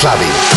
Clubbing.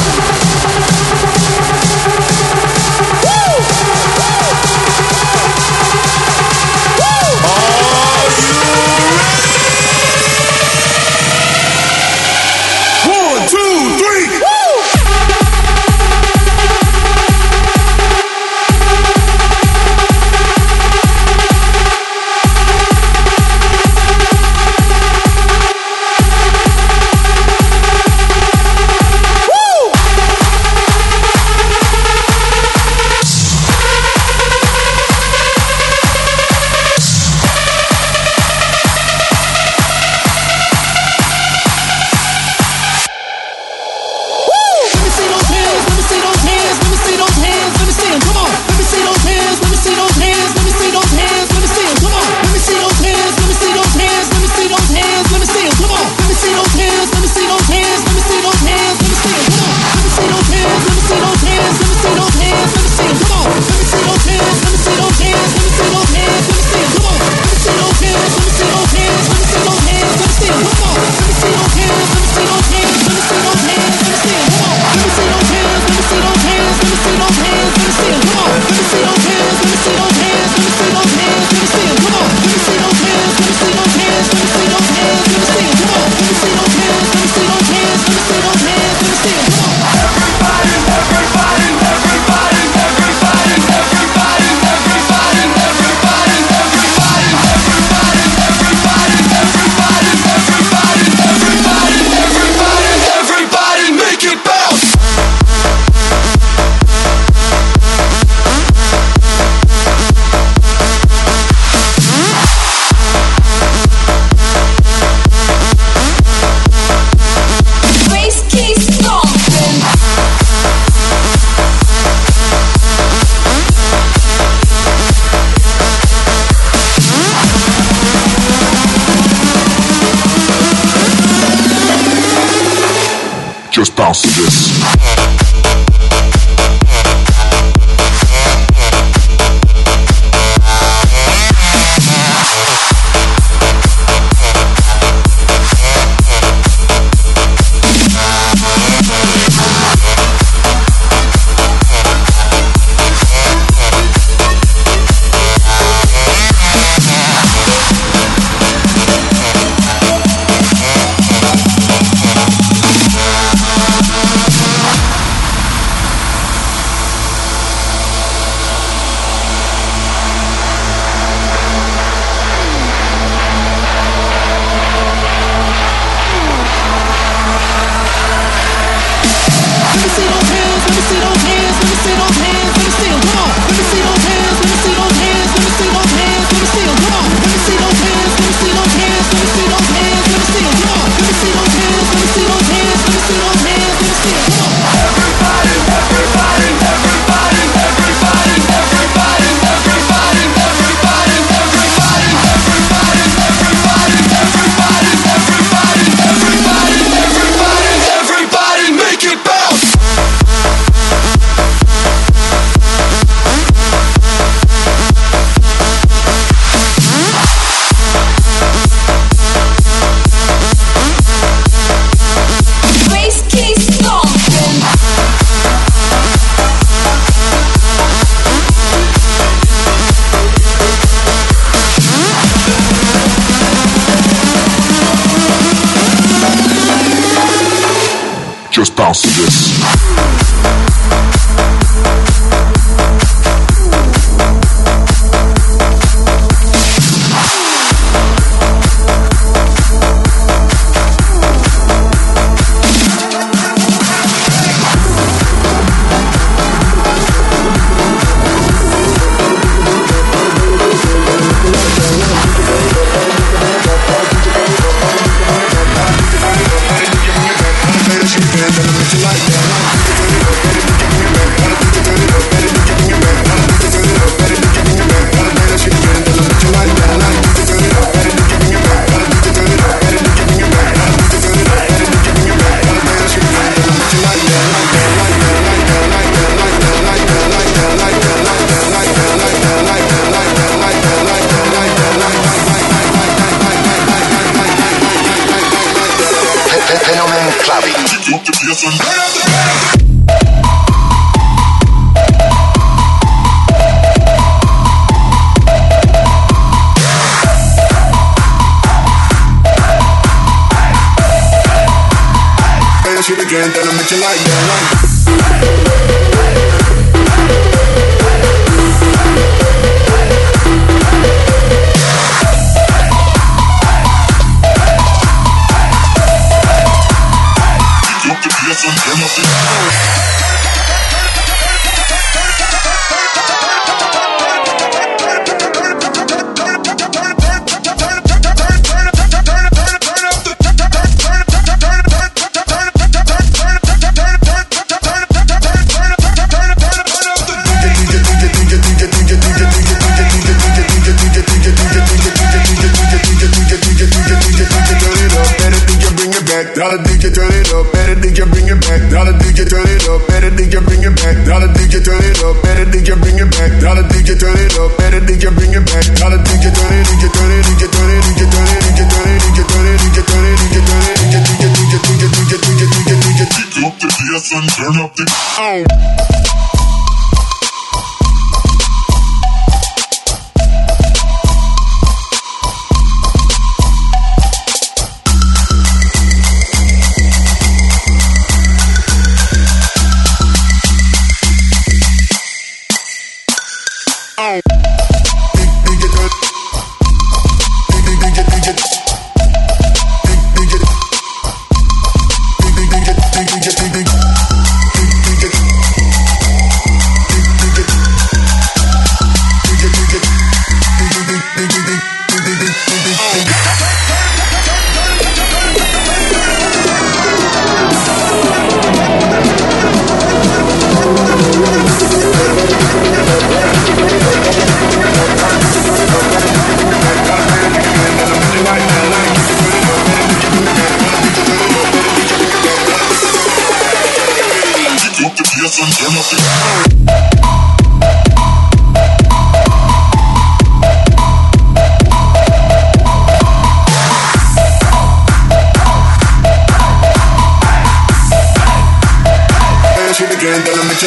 Música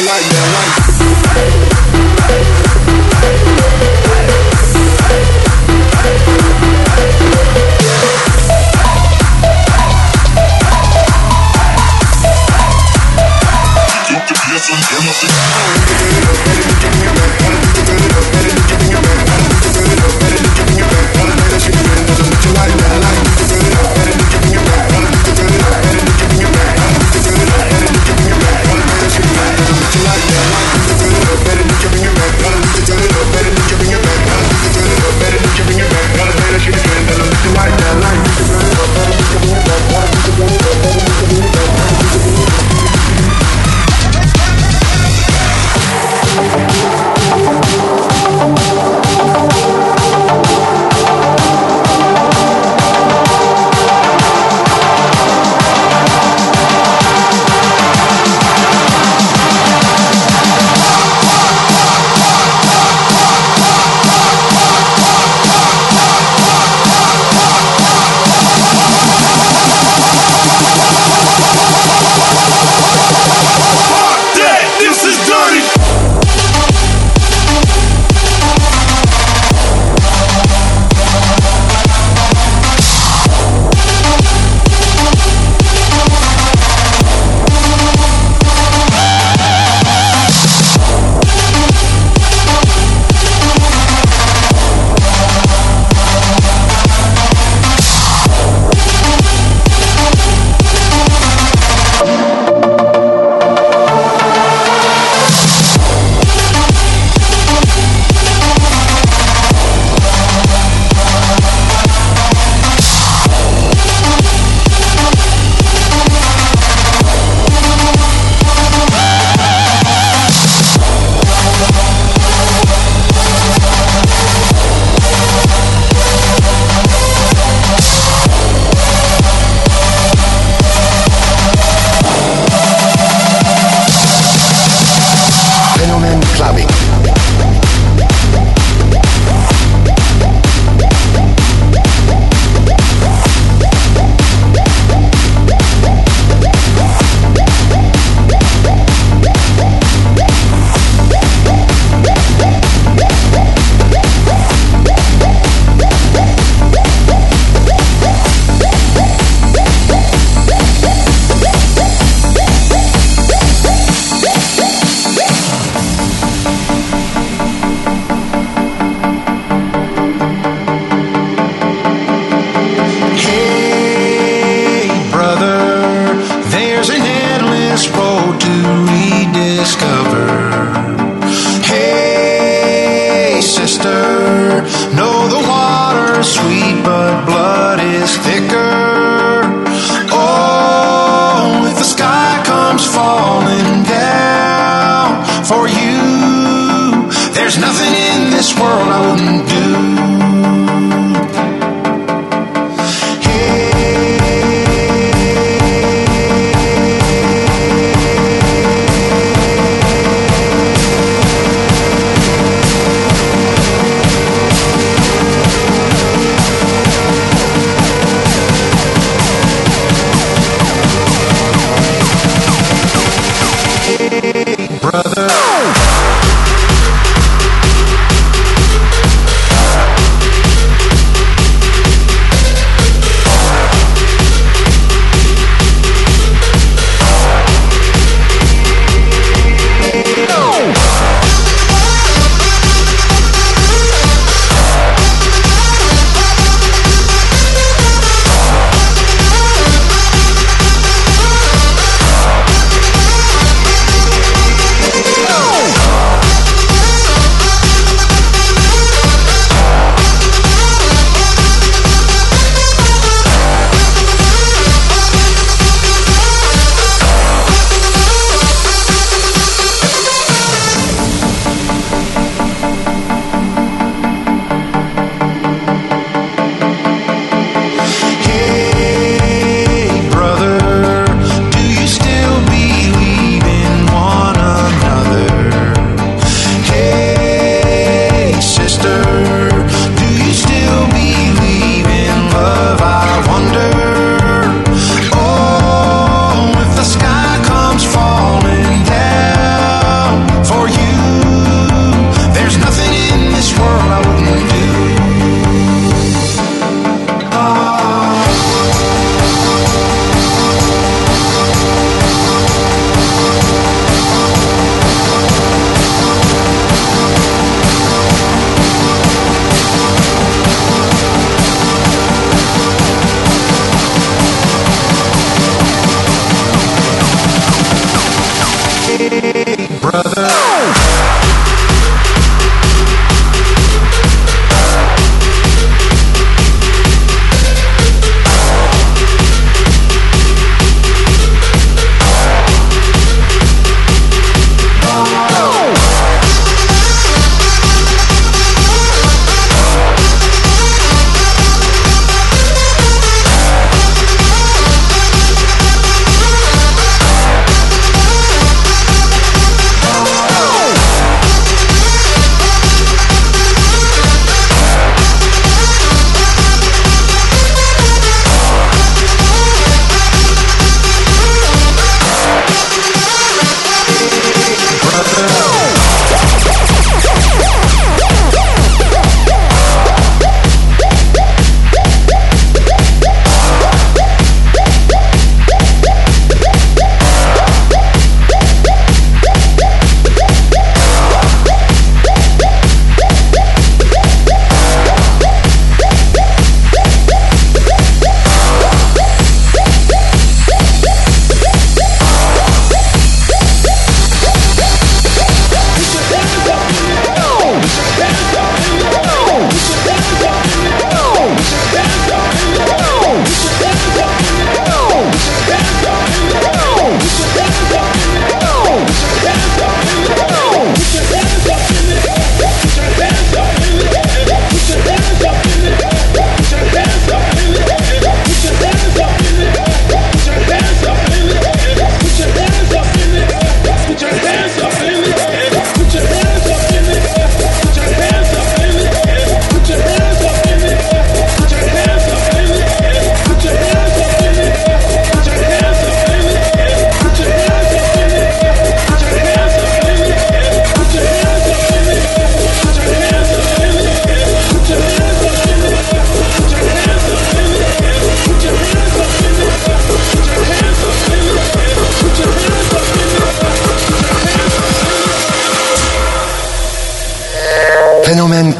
like that.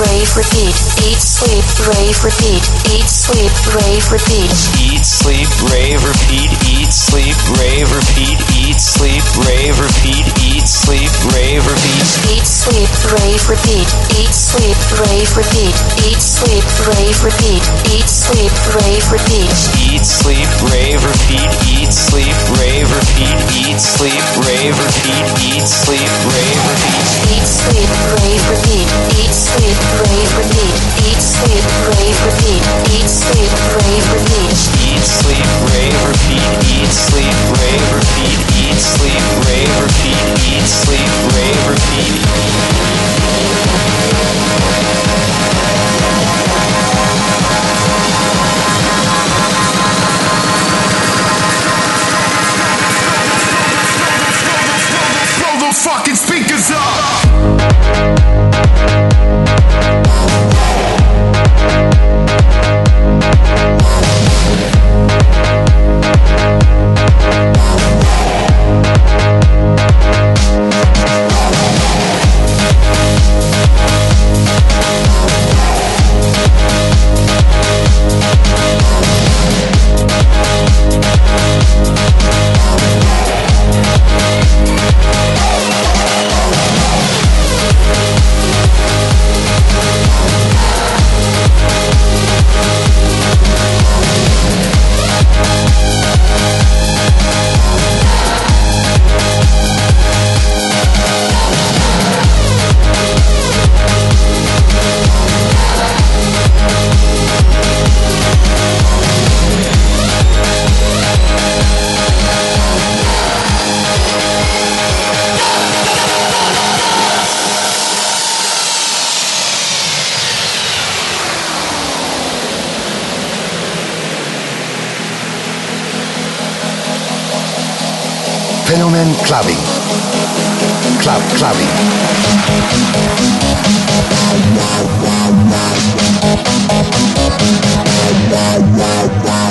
rave, repeat, eat, sleep, rave, repeat, eat, sleep, rave, repeat. Eat, sleep, rave, repeat, eat, sleep, rave, repeat, eat, sleep, rave, repeat, eat sleep, rave, repeat. Eat, sleep, rave, repeat. Eat, sleep, rave, repeat. Eat, sleep, rave, repeat. Eat, sleep, rave, repeat. Eat, sleep, rave, repeat. Eat, sleep, rave, repeat. Eat, sleep, rave, repeat. Eat, sleep, rave, repeat. Eat, sleep, rave, repeat. Eat, sleep, rave, repeat. Eat, sleep, rave, repeat. Eat, sleep, rave, repeat. Eat, sleep, rave, repeat. Eat, sleep, rave, repeat. Eat, sleep, rave, repeat. Eat, eat, sleep, rave, repeat. clubbing, club clubbing. Wow, wow, wow.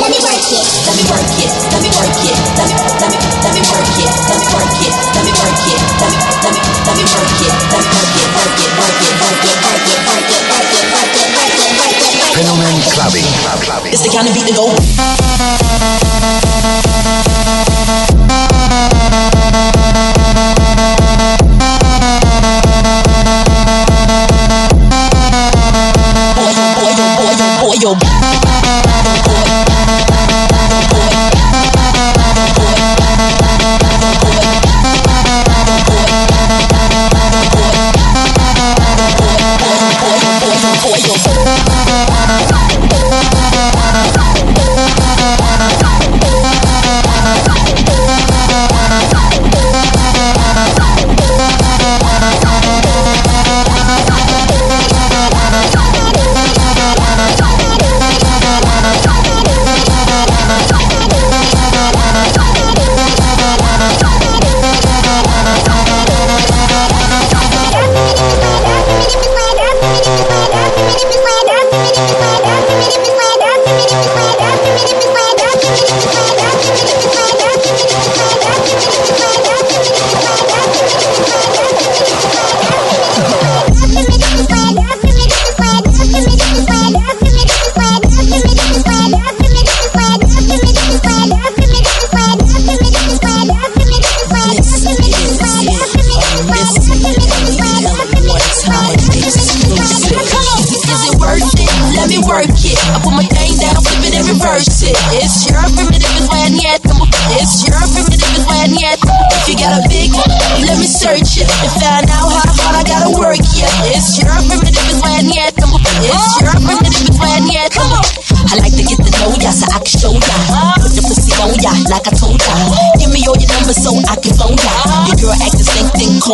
Let me work it, let me work it, let me work it, let me, let me, let me work it, work it, work it, work it, work it, work it, work it, work it, work it, work it, work clubbing. It's the kind of beat that go. your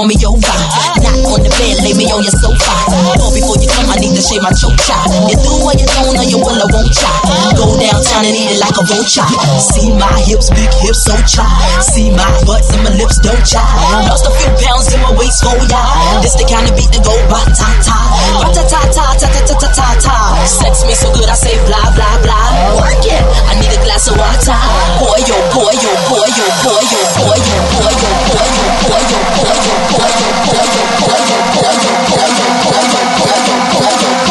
call me over. Knock on the bed, lay me on your sofa. Fall before you come, I need to shave my choke chop. You do what you don't, or you will, I won't chop. Go downtown and eat it like a vulture. See my Hips, big hips, so tight. See my butts and my lips, don't chai. Lost a few pounds in my waist, oh ya. This the kind of beat that go ba ta ta, ba ta ta ta ta ta ta ta ta ta. Sex me so good, I say blah blah blah. Work it. I need a glass of water. Boy yo, boy yo, boy yo, boy yo, boy yo, boy yo, boy yo, boy yo, boy yo, boy yo, boy yo, boy yo, boy yo, boy yo, boy yo, boy yo, boy yo, boy yo.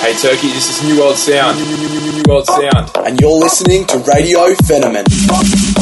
Hey Turkey, this is New World Sound. New, new, new, new World Sound. And you're listening to Radio Fenomen. Phenomen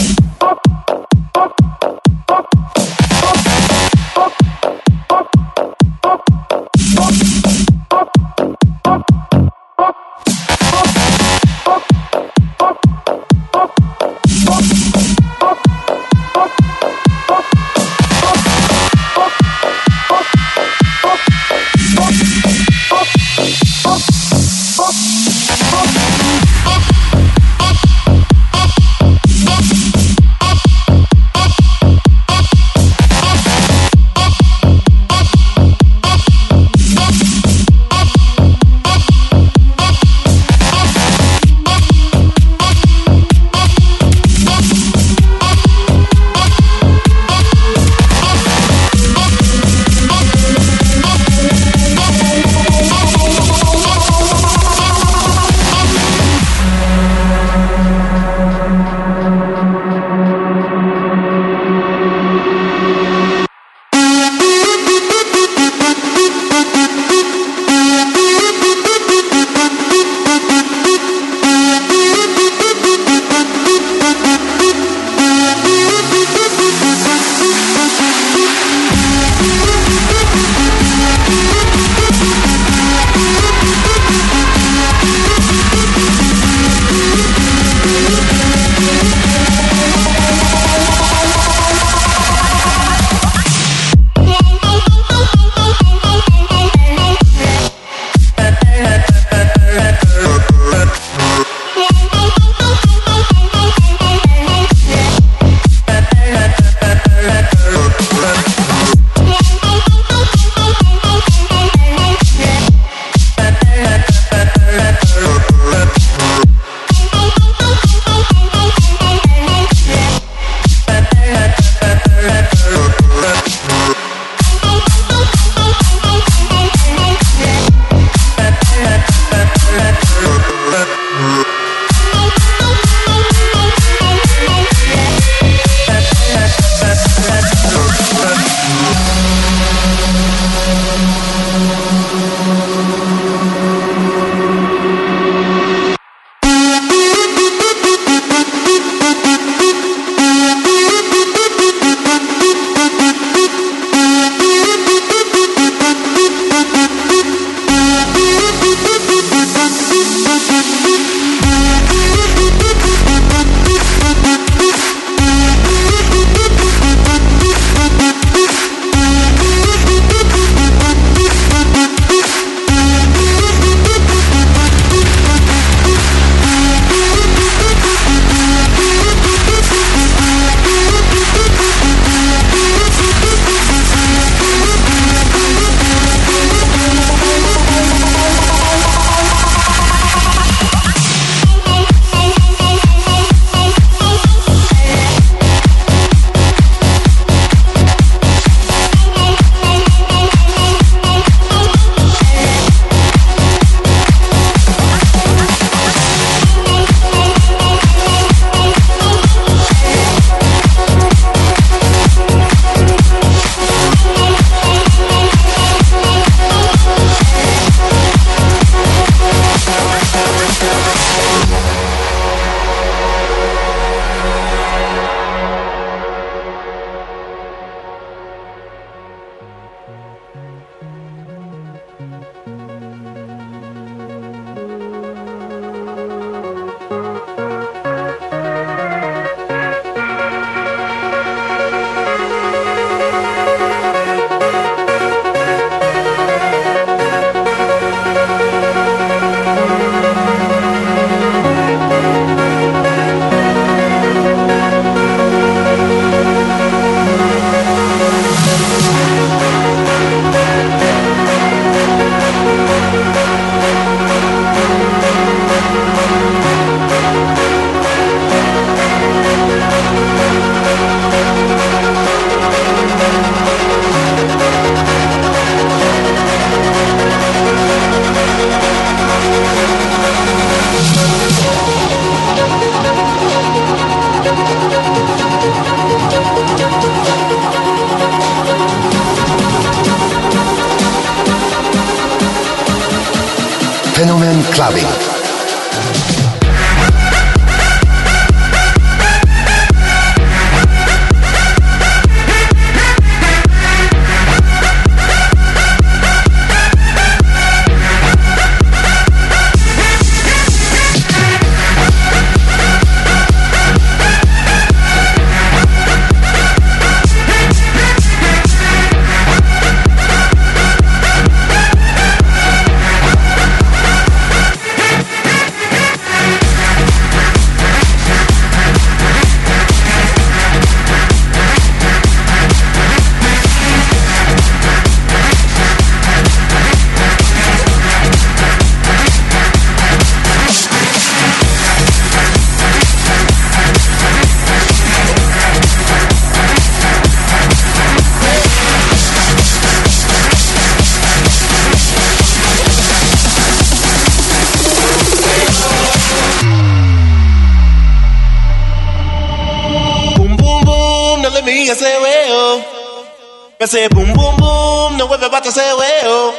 Me say boom, boom, boom, no vuelve para say well.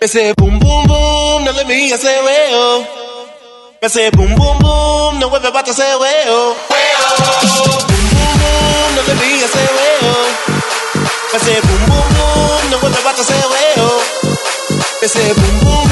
Me say boom, boom, boom, no let me get say well. Me say boom, boom, boom, no vuelve para say well. Boom, boom, boom, no let me get say well. Me say boom, boom, boom, no vuelve para say well. Me say boom, boom,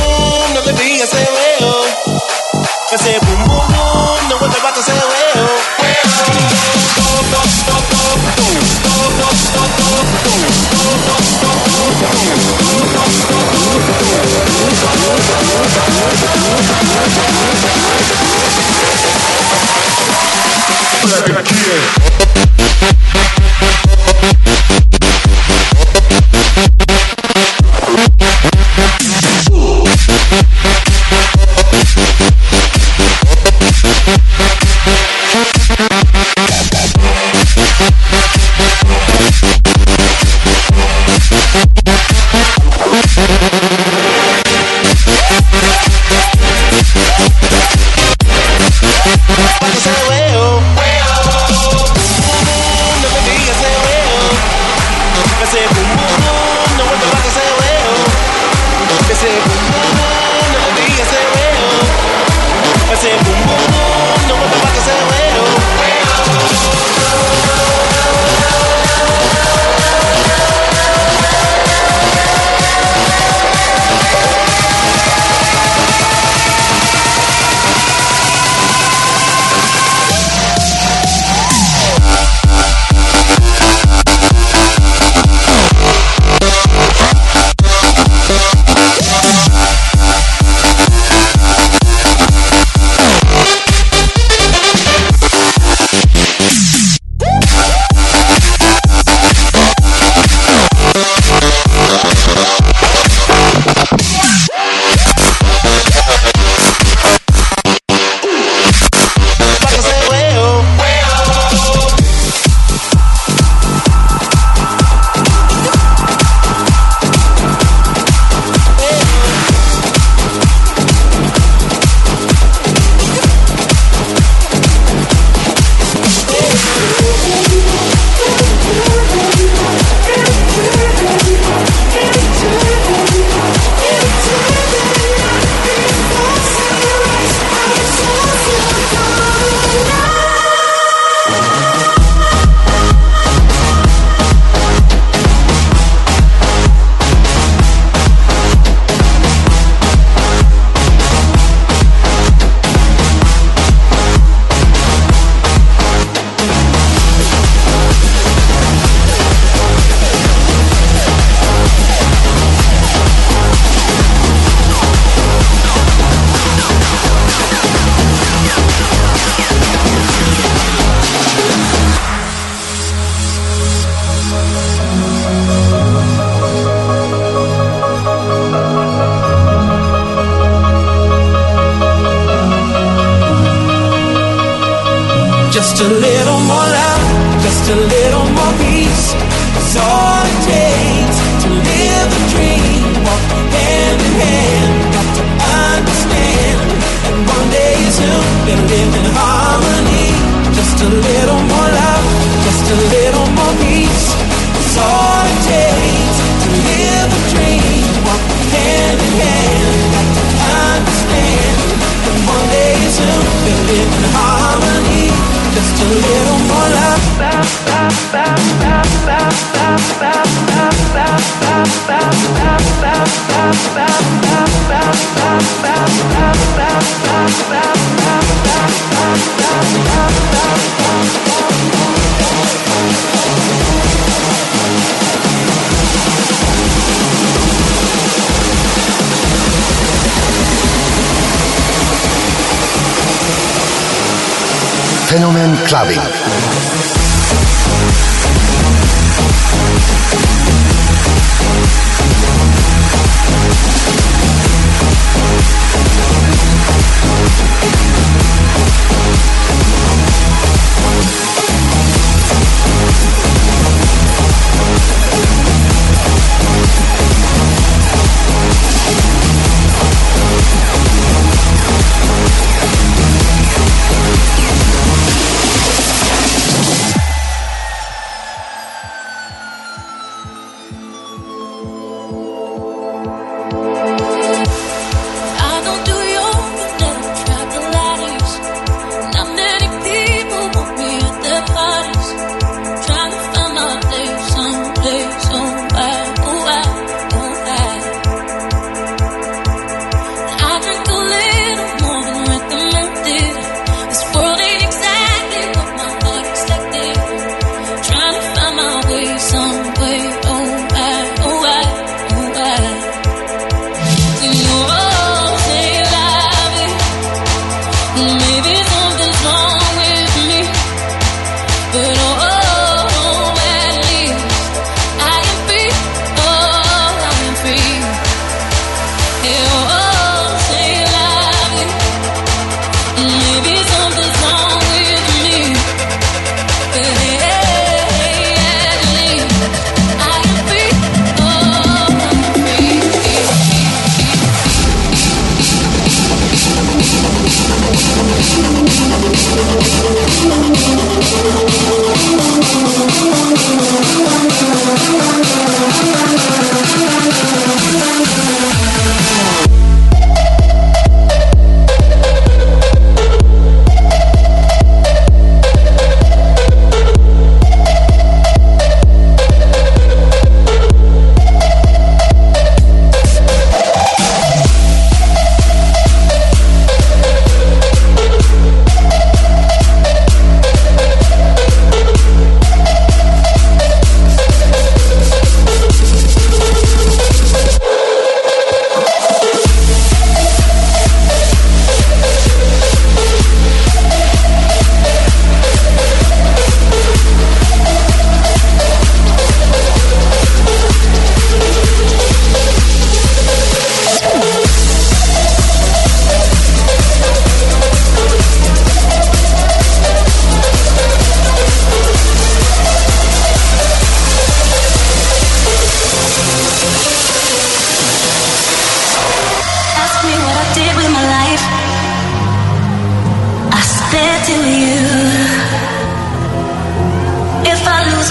say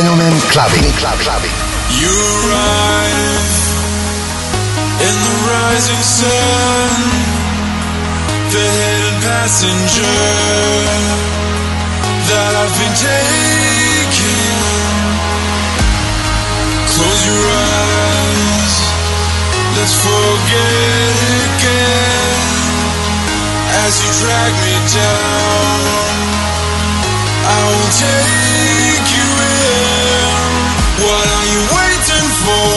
Fenomen Clubbing. Clubbing. You rise in the rising sun, the hidden passenger that I've been taking. Close your eyes, let's forget again as you drag me down. I will take waiting for?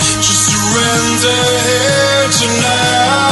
Just surrender here tonight.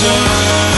shine.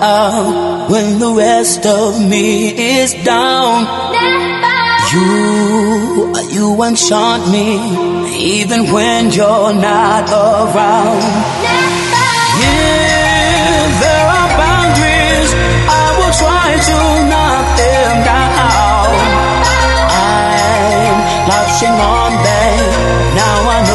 My out when the rest of me is down. You, you enchant me even when you're not around. If there are boundaries, I will try to knock them down. I'm latching on them. Now I